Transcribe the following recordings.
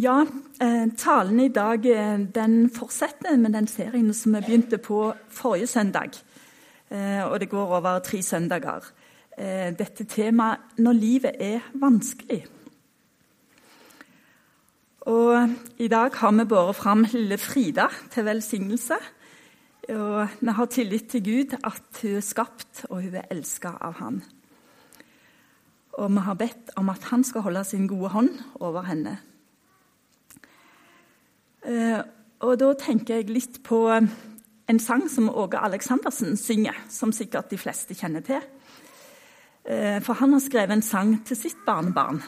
Ja, eh, talen i dag eh, den fortsetter med den serien som vi begynte på forrige søndag. Eh, og det går over tre søndager. Dette temaet 'Når livet er vanskelig'. Og I dag har vi båret fram lille Frida til velsignelse. Og vi har tillit til Gud, at hun er skapt og hun er elska av Han. Og vi har bedt om at Han skal holde sin gode hånd over henne. Eh, og da tenker jeg litt på en sang som Åge Aleksandersen synger, som sikkert de fleste kjenner til. Eh, for han har skrevet en sang til sitt barnebarn,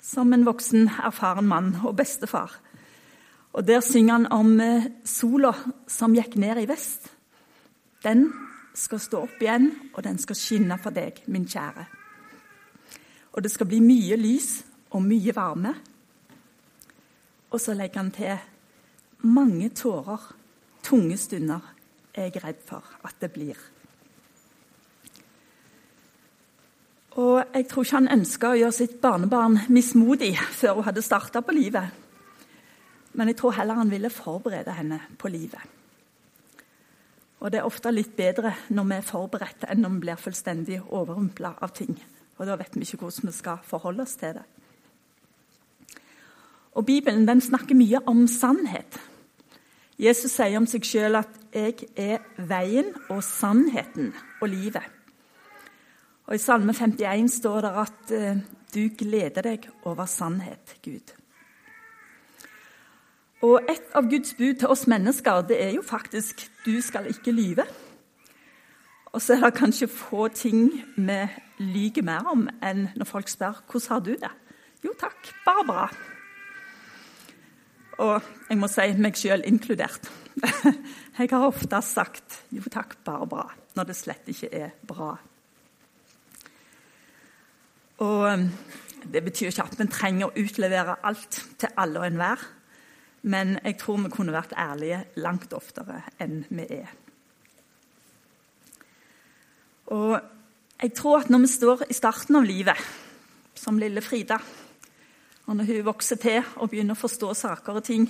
som en voksen, erfaren mann og bestefar. Og Der synger han om eh, sola som gikk ned i vest. Den skal stå opp igjen, og den skal skinne for deg, min kjære. Og det skal bli mye lys og mye varme. Og så legger han til mange tårer, tunge stunder, er jeg redd for at det blir. Og jeg tror ikke han ønska å gjøre sitt barnebarn mismodig før hun hadde starta på livet. Men jeg tror heller han ville forberede henne på livet. Og det er ofte litt bedre når vi er forberedt, enn når vi blir fullstendig overrumpla av ting. Og da vet vi ikke hvordan vi skal forholde oss til det. Og Bibelen den snakker mye om sannhet. Jesus sier om seg sjøl at 'jeg er veien og sannheten og livet'. Og I Salme 51 står det at eh, 'du gleder deg over sannhet, Gud'. Og Et av Guds bud til oss mennesker det er jo faktisk 'du skal ikke lyve'. Og så er det kanskje få ting vi lyver mer om enn når folk spør 'hvordan har du det'? Jo takk, bare bra. Og jeg må si meg sjøl inkludert. Jeg har ofte sagt 'jo takk, bare bra', når det slett ikke er bra. Og um, Det betyr ikke at vi trenger å utlevere alt til alle og enhver. Men jeg tror vi kunne vært ærlige langt oftere enn vi er. Og jeg tror at når vi står i starten av livet, som lille Frida og når hun vokser til og begynner å forstå saker og ting,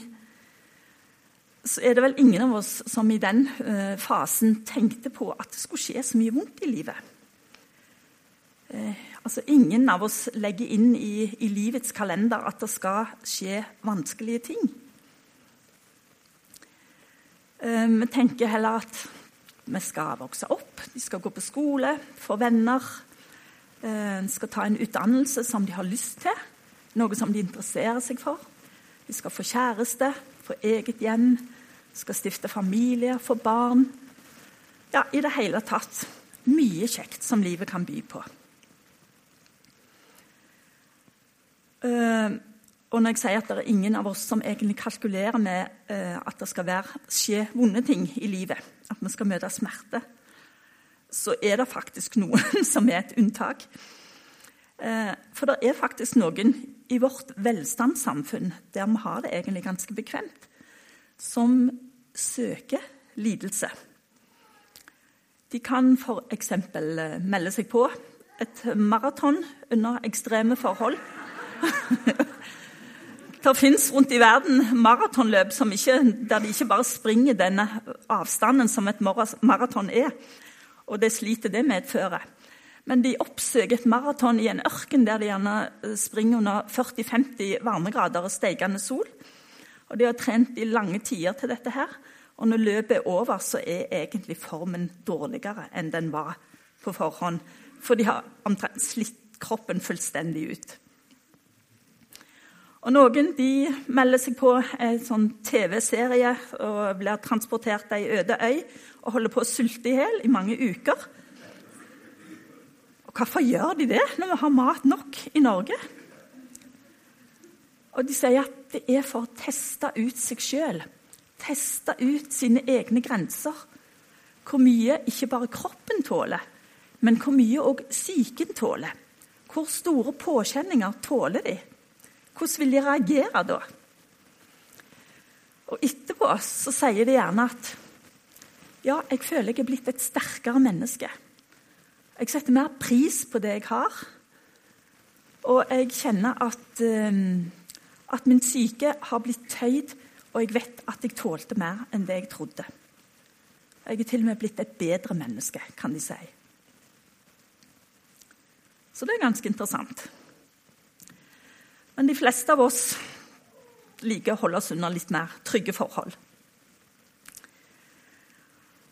så er det vel ingen av oss som i den uh, fasen tenkte på at det skulle skje så mye vondt i livet. Uh, altså Ingen av oss legger inn i, i, livets kalender at det skal skje vanskelige ting. Uh, vi tenker heller at vi skal vokse opp, de skal gå på skole, få venner. En skal ta en utdannelse som de har lyst til noe som de interesserer seg for. De skal få kjæreste, få eget hjem, skal stifte familie, få barn. Ja, i det hele tatt mye kjekt som livet kan by på. Uh, og når jeg sier at det er ingen av oss som egentlig kalkulerer med uh, at det skal være, skje vonde ting i livet, at vi skal møte smerte, så er det faktisk noen som er et unntak. Uh, for det er faktisk noen i vårt velstandssamfunn, der vi har det egentlig ganske bekvemt, som søker lidelse. De kan f.eks. Eh, melde seg på et maraton under ekstreme forhold. det fins rundt i verden maratonløp der de ikke bare springer denne avstanden som et maraton er, og det sliter det medfører. Men de oppsøker et maraton i en ørken der de gjerne eh, springer under 40-50 varmegrader og steikende sol. Og De har trent i lange tider til dette. her. Og når løpet er over, så er egentlig formen dårligere enn den var på forhånd. For de har omtrent slitt kroppen fullstendig ut. Og Noen de melder seg på en sånn TV-serie og blir transportert til ei øde øy og holder på å sulte i hjel i mange uker. Hvorfor gjør de det når vi har mat nok i Norge? Og De sier at det er for å teste ut seg sjøl. Teste ut sine egne grenser. Hvor mye ikke bare kroppen tåler, men hvor mye òg psyken tåler. Hvor store påkjenninger tåler de? Hvordan vil de reagere da? Og Etterpå så sier de gjerne at ja, jeg føler jeg er blitt et sterkere menneske. Jeg setter mer pris på det jeg har. Og jeg kjenner at, um, At min syke har blitt tøyd, og jeg vet at jeg tålte mer enn det jeg trodde. Jeg er til og med blitt et bedre menneske, kan de si. Så det er ganske interessant. Men de fleste av oss liker å holde oss under litt mer trygge forhold.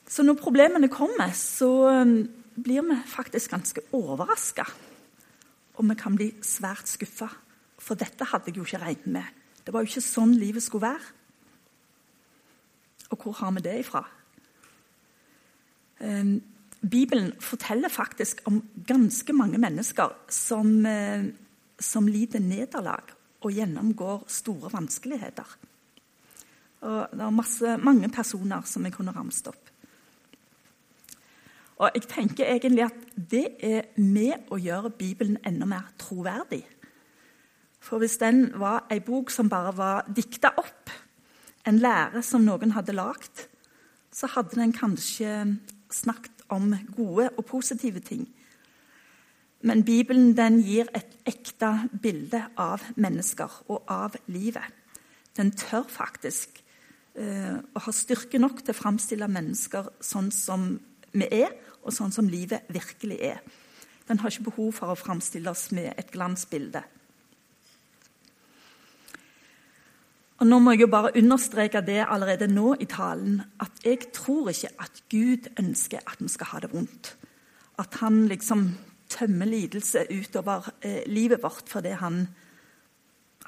Så når problemene kommer, så um, blir vi faktisk ganske overraska. Og vi kan bli svært skuffa, for dette hadde jeg jo ikke regnet med. Det var jo ikke sånn livet skulle være. Og hvor har vi det ifra? Um, Bibelen forteller faktisk om ganske mange mennesker som, uh, som lider nederlag og gjennomgår store vanskeligheter. Og det er masse, mange personer som jeg kunne ramst opp. Og jeg tenker egentlig at det er med å gjøre Bibelen enda mer troverdig. For hvis den var ei bok som bare var dikta opp, en lære som noen hadde lagd, så hadde den kanskje snakket om gode og positive ting. Men Bibelen den gir et ekte bilde av mennesker og av livet. Den tør faktisk uh, å ha styrke nok til å framstille mennesker sånn som vi er, og sånn som livet virkelig er. Den har ikke behov for å framstilles med et glansbilde. Og Nå må jeg jo bare understreke det allerede nå i talen, at jeg tror ikke at Gud ønsker at vi skal ha det vondt. At han liksom tømmer lidelse utover eh, livet vårt fordi han,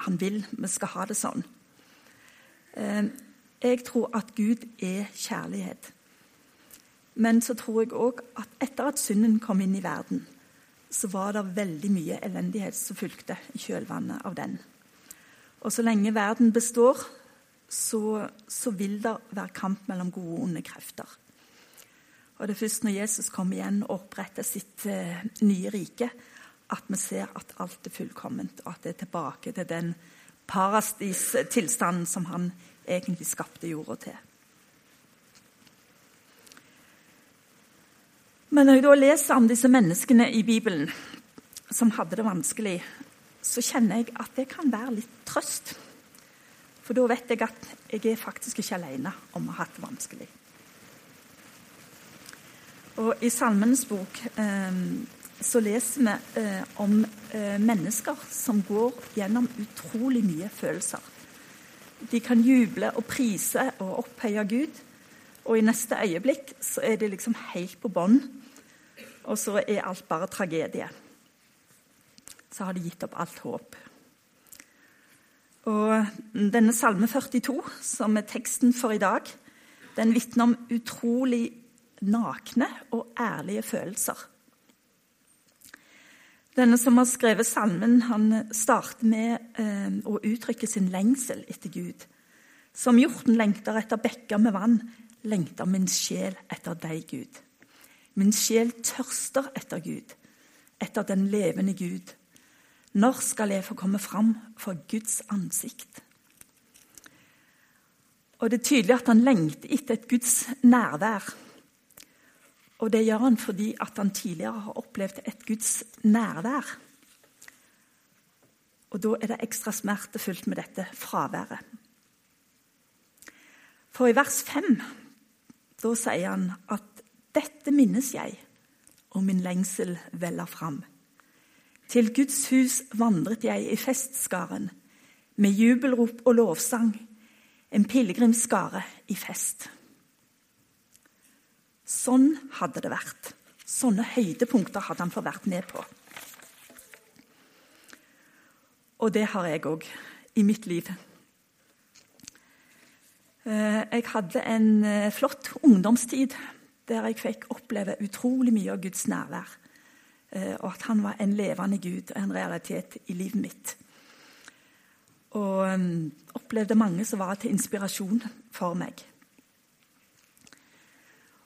han vil vi skal ha det sånn. Eh, jeg tror at Gud er kjærlighet. Men så tror jeg òg at etter at synden kom inn i verden, så var det veldig mye elendighet som fulgte i kjølvannet av den. Og så lenge verden består, så, så vil det være kamp mellom gode og onde krefter. Og det er først når Jesus kommer igjen og oppretter sitt eh, nye rike, at vi ser at alt er fullkomment, og at det er tilbake til den parastis-tilstanden som han egentlig skapte jorda til. Men når jeg da leser om disse menneskene i Bibelen som hadde det vanskelig, så kjenner jeg at det kan være litt trøst. For da vet jeg at jeg er faktisk ikke alene om å ha hatt det vanskelig. Og I Salmenes bok eh, så leser vi eh, om eh, mennesker som går gjennom utrolig mye følelser. De kan juble og prise og opphøye Gud, og i neste øyeblikk så er de liksom helt på bånn. Og så er alt bare tragedie. Så har de gitt opp alt håp. Og denne Salme 42, som er teksten for i dag, den vitner om utrolig nakne og ærlige følelser. Denne som har skrevet salmen, han starter med eh, å uttrykke sin lengsel etter Gud. Som hjorten lengter etter bekker med vann, lengter min sjel etter deg, Gud. Min sjel tørster etter Gud, etter den levende Gud. Når skal jeg få komme fram for Guds ansikt? Og Det er tydelig at han lengter etter et Guds nærvær. Og det gjør han fordi at han tidligere har opplevd et Guds nærvær. Og da er det ekstra smertefullt med dette fraværet. For i vers 5 da sier han at 'dette minnes jeg, og min lengsel veller fram'. Til Guds hus vandret jeg i festskaren, med jubelrop og lovsang, en pilegrimsskare i fest. Sånn hadde det vært. Sånne høydepunkter hadde han fått vært med på. Og det har jeg òg i mitt liv. Eh, jeg hadde en eh, flott ungdomstid der jeg fikk oppleve utrolig mye av Guds nærvær. Eh, og at han var en levende Gud og en realitet i livet mitt. Og opplevde mange som var til inspirasjon for meg.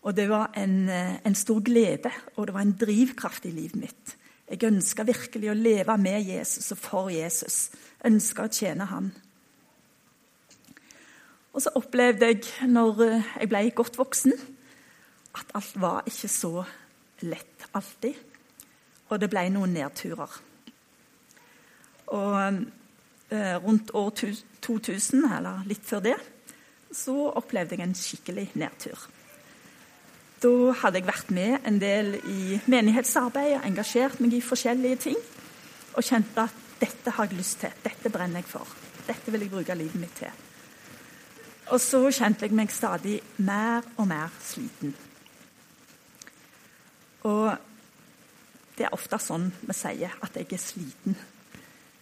Og det var en, eh, en, stor glede, og det var en drivkraft i livet mitt. Jeg ønska virkelig å leve med Jesus og for Jesus. Ønska å tjene han. Og så opplevde jeg, når eh, jeg ble godt voksen, at alt var ikke så lett alltid. Og det ble noen nedturer. Og eh, rundt år 2000, eller litt før det, så opplevde jeg en skikkelig nedtur. Da hadde jeg vært med en del i menighetsarbeid og engasjert meg i forskjellige ting. Og kjente at dette har jeg lyst til, dette brenner jeg for. Dette vil jeg bruke livet mitt til. Og så kjente jeg meg stadig mer og mer sliten. Og det er ofte sånn vi sier at jeg er sliten.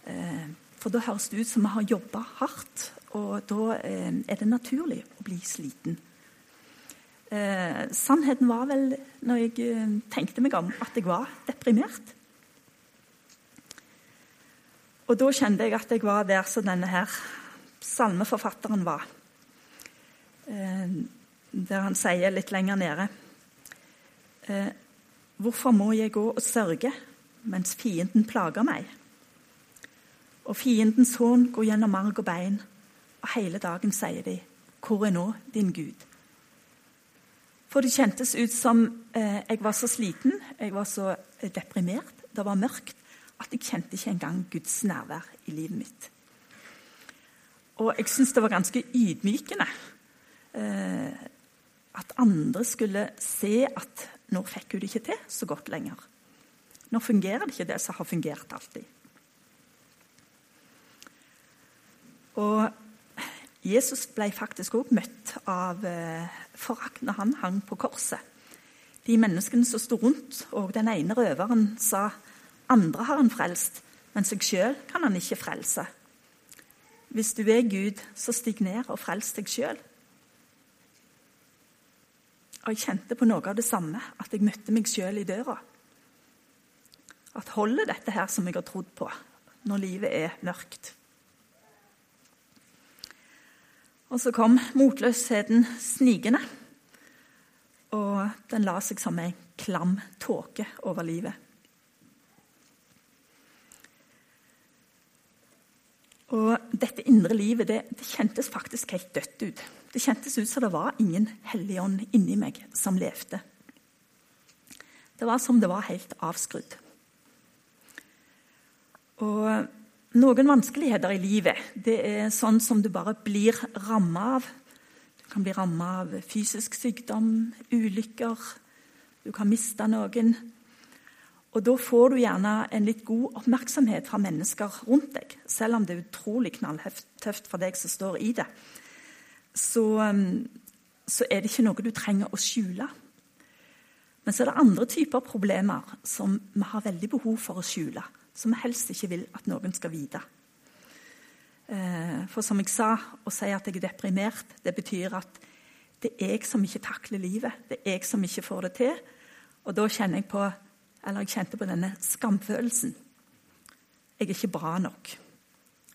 Eh, for da høres det ut som vi har jobba hardt, og da eh, er det naturlig å bli sliten. Eh, sannheten var vel, når jeg tenkte meg om, at jeg var deprimert. Og da kjente jeg at jeg var der som denne her salmeforfatteren var. Der han sier litt lenger nede Hvorfor må jeg gå og sørge mens fienden plager meg? Og fiendens hån går gjennom marg og bein, og hele dagen sier de, Hvor er nå din Gud? For det kjentes ut som eh, jeg var så sliten, jeg var så eh, deprimert, det var mørkt, at jeg kjente ikke engang Guds nærvær i livet mitt. Og jeg syns det var ganske ydmykende eh, at andre skulle se at nå fikk hun det ikke til så godt lenger. Nå fungerer det ikke det som har fungert alltid. Og Jesus ble faktisk òg møtt av eh, forakt når han hang på korset. De menneskene som sto rundt, og den ene røveren sa andre har han frelst, men seg sjøl kan han ikke frelse. Hvis du er Gud, så stig ned og frels deg sjøl. Og jeg kjente på noe av det samme, at jeg møtte meg sjøl i døra. At holder dette her som jeg har trodd på, når livet er mørkt? Og så kom motløsheten snikende, og den la seg som en klam tåke over livet. Og dette indre livet det, det, kjentes faktisk helt dødt ut. Det kjentes ut som det var ingen hellig ånd inni meg som levde. Det var som det var helt avskrudd. Og noen vanskeligheter i livet det er sånn som du bare blir ramma av. Du kan bli ramma av fysisk sykdom, ulykker, du kan miste noen. Og Da får du gjerne en litt god oppmerksomhet fra mennesker rundt deg, selv om det er utrolig knalltøft for deg som står i det. Så, um, så er det ikke noe du trenger å skjule. Men så er det andre typer problemer som vi har veldig behov for å skjule. Som vi helst ikke vil at noen skal vite. Eh, for som jeg sa, å si at jeg er deprimert, det betyr at det er jeg som ikke takler livet. Det er jeg som ikke får det til. Og da kjenner jeg på eller jeg kjente på denne skamfølelsen. Jeg er ikke bra nok.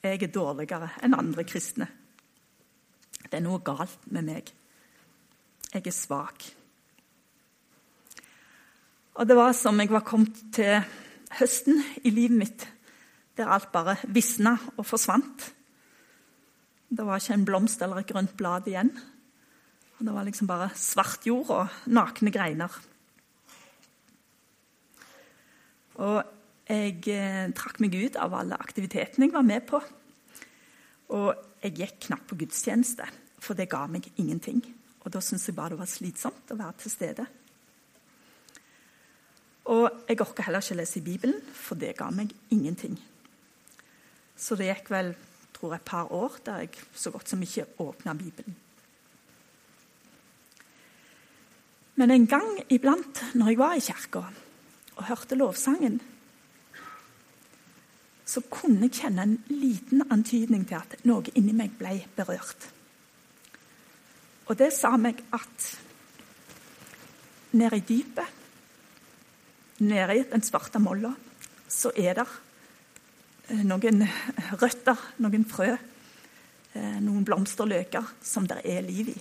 Jeg er dårligere enn andre kristne. Det er noe galt med meg. Jeg er svak. Og det var som jeg var kommet til høsten i livet mitt, der alt bare visna og forsvant. Det var ikke en blomst eller et grønt blad igjen. Det var liksom bare svart jord og nakne greiner. Og jeg eh, trakk meg ut av alle aktivitetene jeg var med på. Og jeg gikk knapt på gudstjeneste, for det ga meg ingenting. Og da syntes jeg bare det var slitsomt å være til stede. Og jeg orka heller ikke lese i Bibelen, for det ga meg ingenting. Så det gikk vel tror jeg, et par år der jeg så godt som ikke åpna Bibelen. Men en gang iblant når jeg var i kirka, og hørte lovsangen, så kunne jeg kjenne en liten antydning til at noe inni meg ble berørt. Og det sa meg at nede i dypet, nede i den svarte molla, så er det eh, noen røtter, noen frø, eh, noen blomsterløker som det er liv i.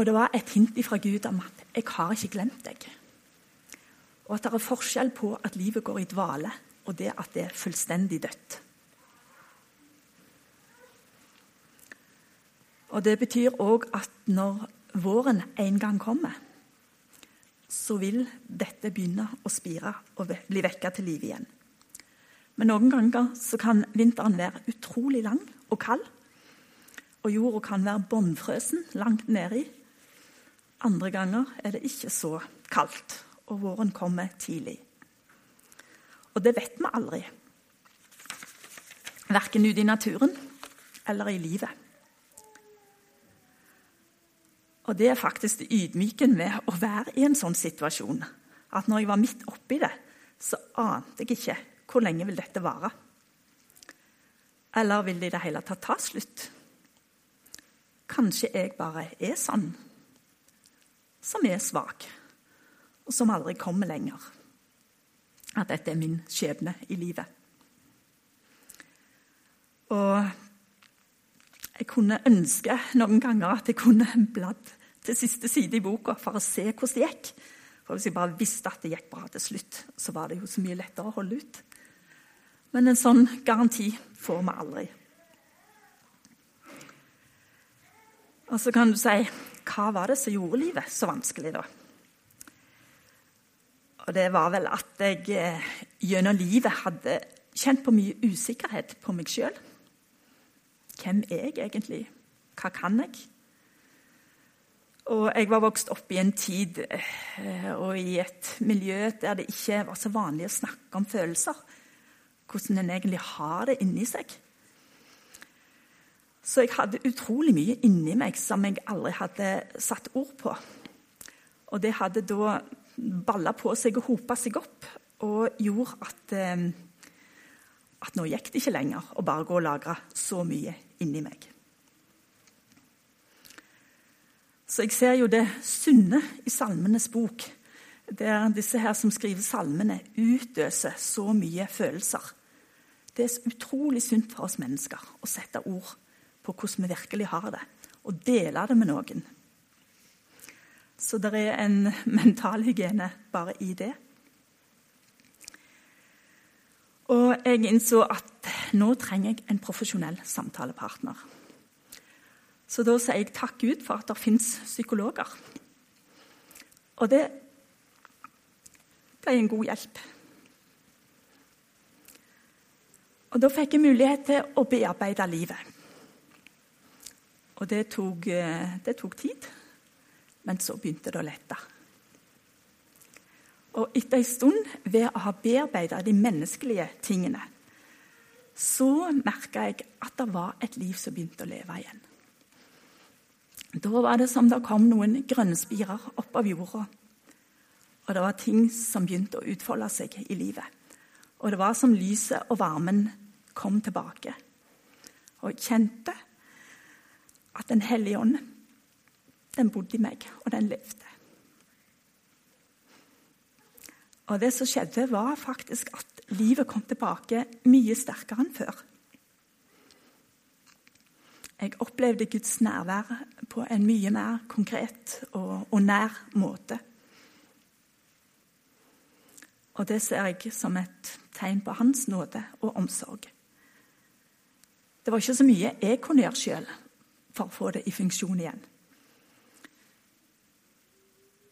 Og det var et hint fra Gud om at 'jeg har ikke glemt deg'. Og at det er forskjell på at livet går i dvale, og det at det er fullstendig dødt. Og Det betyr òg at når våren en gang kommer, så vil dette begynne å spire og bli vekka til live igjen. Men noen ganger så kan vinteren være utrolig lang og kald. Og jorda kan være bånnfrøsen langt nedi. Andre ganger er det ikke så kaldt, og våren kommer tidlig. Og det vet vi aldri. Verken ute i naturen eller i livet. Og det er faktisk det ydmykende med å være i en sånn situasjon. At når jeg var midt oppi det, så ante jeg ikke hvor lenge vil dette vare? Eller vil det i det hele tatt ta slutt? Kanskje jeg bare er sånn, som er svak, og som aldri kommer lenger. At dette er min skjebne i livet. Og jeg kunne ønske noen ganger at jeg kunne bladd til siste side i boka for å se hvordan det gikk. For Hvis jeg bare visste at det gikk bra til slutt, så var det jo så mye lettere å holde ut. Men en sånn garanti får vi aldri. Og så kan du si hva var det som gjorde livet så vanskelig, da? Og det var vel at jeg eh, gjennom livet hadde kjent på mye usikkerhet på meg sjøl. Hvem er jeg egentlig? Hva kan jeg? Og jeg var vokst opp i en tid eh, og i et miljø der det ikke var så vanlig å snakke om følelser hvordan en egentlig har det inni seg. Så jeg hadde utrolig mye inni meg som jeg aldri hadde satt ord på. Og det hadde da balla på seg og hopa seg opp og gjorde at, eh, at nå gikk det ikke lenger å bare gå og lagre så mye inni meg. Så jeg ser jo det sunne i Salmenes bok, der disse her som skriver salmene, utøser så mye følelser det er utrolig sunt for oss mennesker å sette ord på hvordan vi virkelig har det, og dele det med noen. Så det er en mentalhygiene bare i det. Og jeg innså at nå trenger jeg en profesjonell samtalepartner. Så da sier jeg takk Gud for at det fins psykologer. Og det ble en god hjelp. Og Da fikk jeg mulighet til å bearbeide livet. Og det tok, eh, det tok tid, men så begynte det å lette. Og etter en stund, ved å ha bearbeida de menneskelige tingene, så merka jeg at det var et liv som begynte å leve igjen. Da var det som det kom noen grønne spirer opp av jorda. Og det var ting som begynte å utfolde seg i livet. Og det var som lyset og varmen kom tilbake. Og jeg kjente at Den hellige ånd, den bodde i meg, og den levde. Og det som skjedde, var faktisk at livet kom tilbake mye sterkere enn før. Jeg opplevde Guds nærvær på en mye mer konkret og, og nær måte. Og det ser jeg som et tegn på hans nåde og omsorg. Det var ikke så mye jeg kunne gjøre sjøl for å få det i funksjon igjen.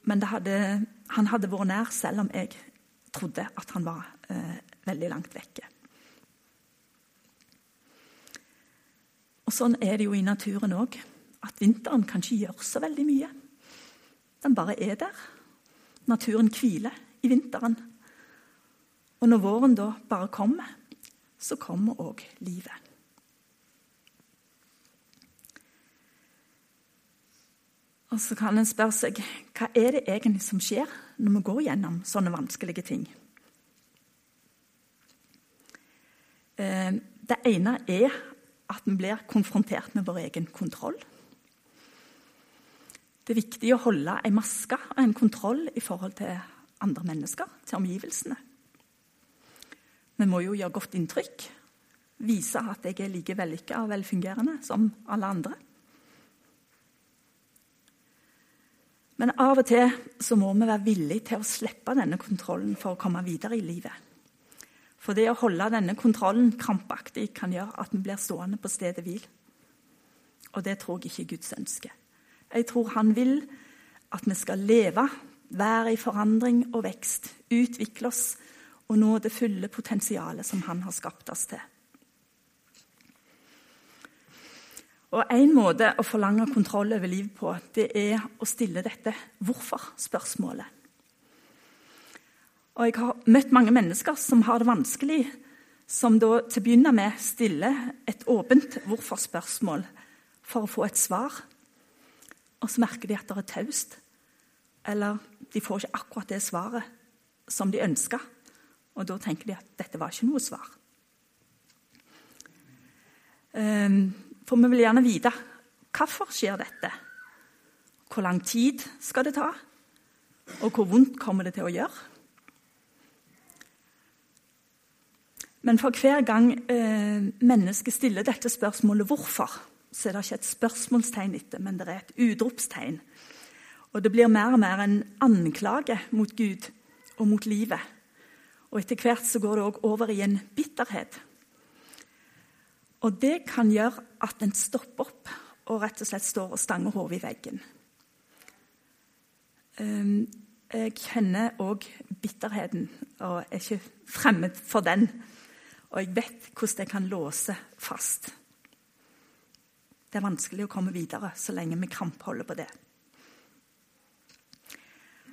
Men hadde, han hadde vært nær, selv om jeg trodde at han var eh, veldig langt vekke. Og Sånn er det jo i naturen òg. At vinteren kan ikke gjøre så veldig mye. Den bare er der. Naturen hviler i vinteren. Og når våren da bare kommer, så kommer òg livet. Og så kan en spørre seg hva er det egentlig som skjer når vi går gjennom sånne vanskelige ting. Eh, det ene er at vi blir konfrontert med vår egen kontroll. Det er viktig å holde en maske og en kontroll i forhold til andre mennesker, til omgivelsene. Vi må jo gjøre godt inntrykk, vise at jeg er like vellykka og velfungerende som alle andre. Men av og til så må vi være villige til å slippe denne kontrollen for å komme videre i livet. For det å holde denne kontrollen krampaktig kan gjøre at vi blir stående på stedet hvil. Og det tror jeg ikke Guds ønske. Jeg tror han vil at vi skal leve være i forandring og vekst, utvikle oss og nå det fulle potensialet som Han har skapt oss til. Og En måte å forlange kontroll over livet på, det er å stille dette hvorfor-spørsmålet. Og Jeg har møtt mange mennesker som har det vanskelig, som da til å begynne med stiller et åpent hvorfor-spørsmål for å få et svar. Og så merker de at det er taust. Eller de får ikke akkurat det svaret som de ønsker. Og da tenker de at dette var ikke noe svar. Um, for vi vil gjerne vite hvorfor skjer dette. Hvor lang tid skal det ta? Og hvor vondt kommer det til å gjøre? Men for hver gang eh, mennesket stiller dette spørsmålet 'hvorfor', så er det ikke et spørsmålstegn etter, men det er et utropstegn. Og det blir mer og mer en anklage mot Gud og mot livet. Og etter hvert så går det òg over i en bitterhet. Og det kan gjøre at en stopper opp og rett og slett står og stanger hodet i veggen. Ehm, jeg kjenner òg bitterheten, og er ikke fremmed for den. Og jeg vet hvordan jeg kan låse fast. Det er vanskelig å komme videre så lenge vi krampholder på det.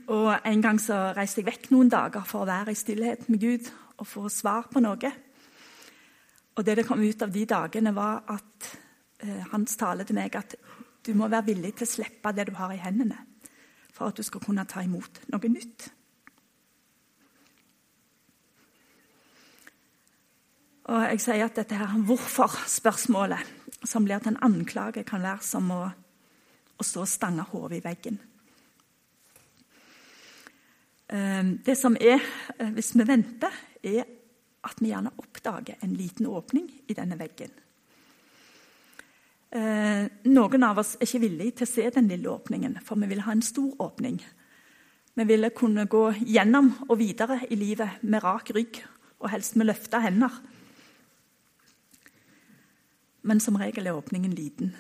Og En gang så reiste jeg vekk noen dager for å være i stillhet med Gud og få svar på noe. Og det det kom ut av de dagene, var at eh, hans tale til meg at du må være villig til å slippe det du har i hendene, for at du skal kunne ta imot noe nytt. Og jeg sier at dette her hvorfor-spørsmålet, som blir til en anklage, kan være som å, å stå og stange hodet i veggen. Eh, det som er, eh, hvis vi venter, er at vi gjerne oppdager en liten åpning i denne veggen. Eh, noen av oss er ikke villige til å se den lille åpningen, for vi vil ha en stor åpning. Vi ville kunne gå gjennom og videre i livet med rak rygg og helst med løfta hender. Men som regel er åpningen liten.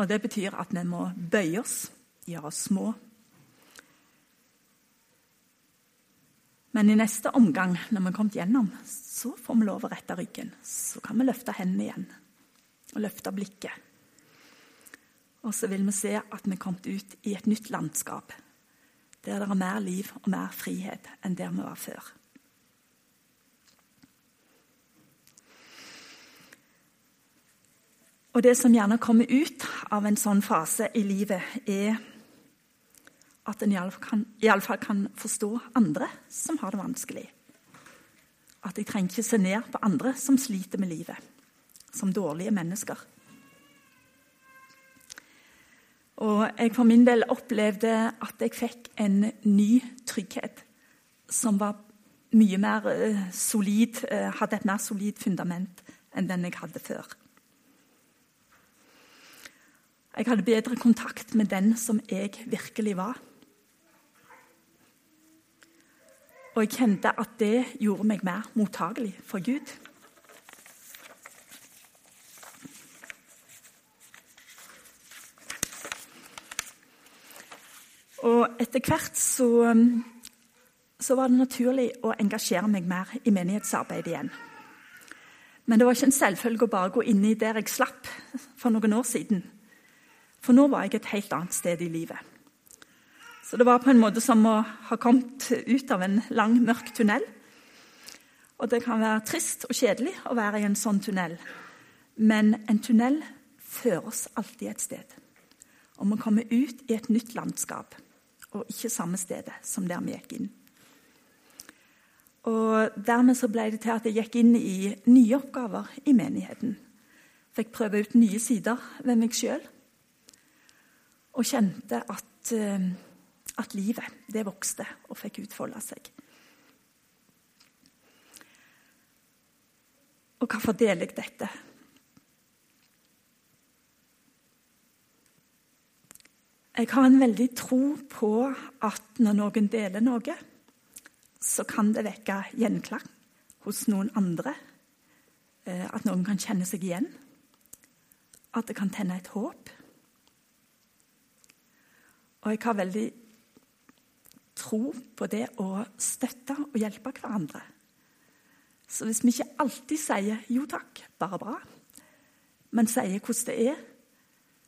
Og det betyr at vi må bøye oss, gjøre oss små Men i neste omgang, når vi har kommet gjennom, så får vi lov å rette ryggen. Så kan vi løfte hendene igjen og løfte blikket. Og så vil vi se at vi er kommet ut i et nytt landskap, der det er mer liv og mer frihet enn der vi var før. Og det som gjerne kommer ut av en sånn fase i livet, er at en iallfall kan, forstå andre som har det vanskelig. At jeg trenger ikke se ned på andre som sliter med livet, som dårlige mennesker. Og jeg for min del opplevde at jeg fikk en ny trygghet som var mye mer uh, solid, uh, hadde et mer solid fundament enn den jeg hadde før. Jeg hadde bedre kontakt med den som jeg virkelig var. Og jeg kjente at det gjorde meg mer mottagelig for Gud. Og etter hvert så, um, så, var det naturlig å engasjere meg mer i menighetsarbeid igjen. Men det var ikke en selvfølge å bare gå inn i der jeg slapp for noen år siden. For nå var jeg et helt annet sted i livet. Så det var på en måte som å ha kommet ut av en lang, mørk tunnel. Og det kan være trist og kjedelig å være i en sånn tunnel. Men en tunnel fører oss alltid et sted. Og vi kommer ut i et nytt landskap, og ikke samme stedet som der vi gikk inn. Og Dermed så ble det til at jeg gikk inn i nye oppgaver i menigheten. Fikk prøve ut nye sider ved meg sjøl. Og kjente at eh, at livet det vokste og fikk utfolde seg. Og hvorfor deler jeg dette? Jeg har en veldig tro på at når noen deler noe, så kan det vekke gjenklang hos noen andre. Eh, at noen kan kjenne seg igjen. At det kan tenne et håp. Og jeg har veldig tro på det å støtte og hjelpe hverandre. Så hvis vi ikke alltid sier 'jo takk, bare bra', men sier hvordan det er,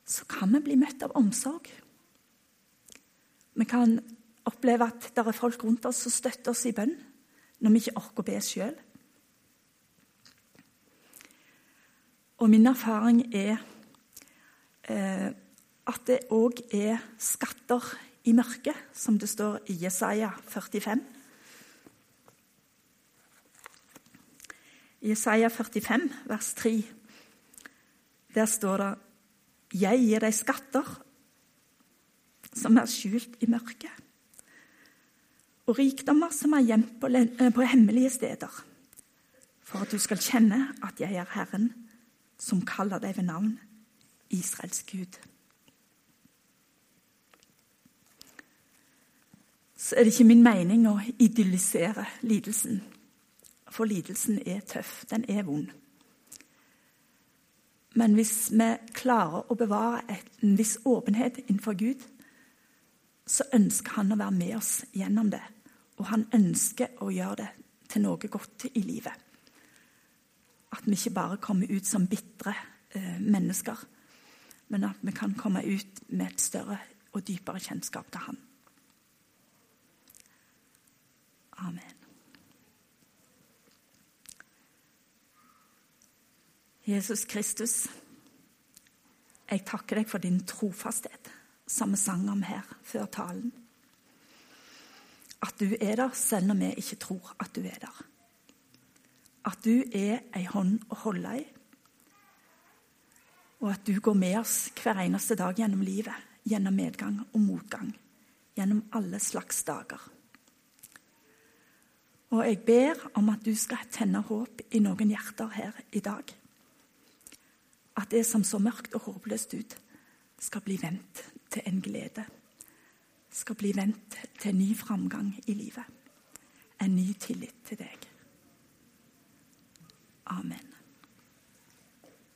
så kan vi bli møtt av omsorg. Vi kan oppleve at det er folk rundt oss som støtter oss i bønn når vi ikke orker å be sjøl. Og min erfaring er eh, at det òg er skatter i mørket, som det står i Jesaja 45. I Jesaja 45, vers 3, der står det Jeg gir deg skatter som er skjult i mørket, og rikdommer som er gjemt på, på hemmelige steder, for at du skal kjenne at jeg er Herren, som kaller deg ved navn, Israels Gud. Så er det ikke min mening å idyllisere lidelsen. For lidelsen er tøff. Den er vond. Men hvis vi klarer å bevare en viss åpenhet innenfor Gud, så ønsker han å være med oss gjennom det. Og han ønsker å gjøre det til noe godt i livet. At vi ikke bare kommer ut som bitre eh, mennesker, men at vi kan komme ut med et større og dypere kjennskap til Han. Amen. Jesus Kristus, jeg takker deg for din trofasthet, som vi sang om her før talen. At du er der selv når vi ikke tror at du er der. At du er ei hånd å holde i. Og at du går med oss hver eneste dag gjennom livet, gjennom medgang og motgang. Gjennom alle slags dager. Og jeg ber om at du skal tenne håp i noen hjerter her i dag at det som så mørkt og håpløst ut, skal bli vendt til en glede. Skal bli vendt til en ny framgang i livet. En ny tillit til deg. Amen.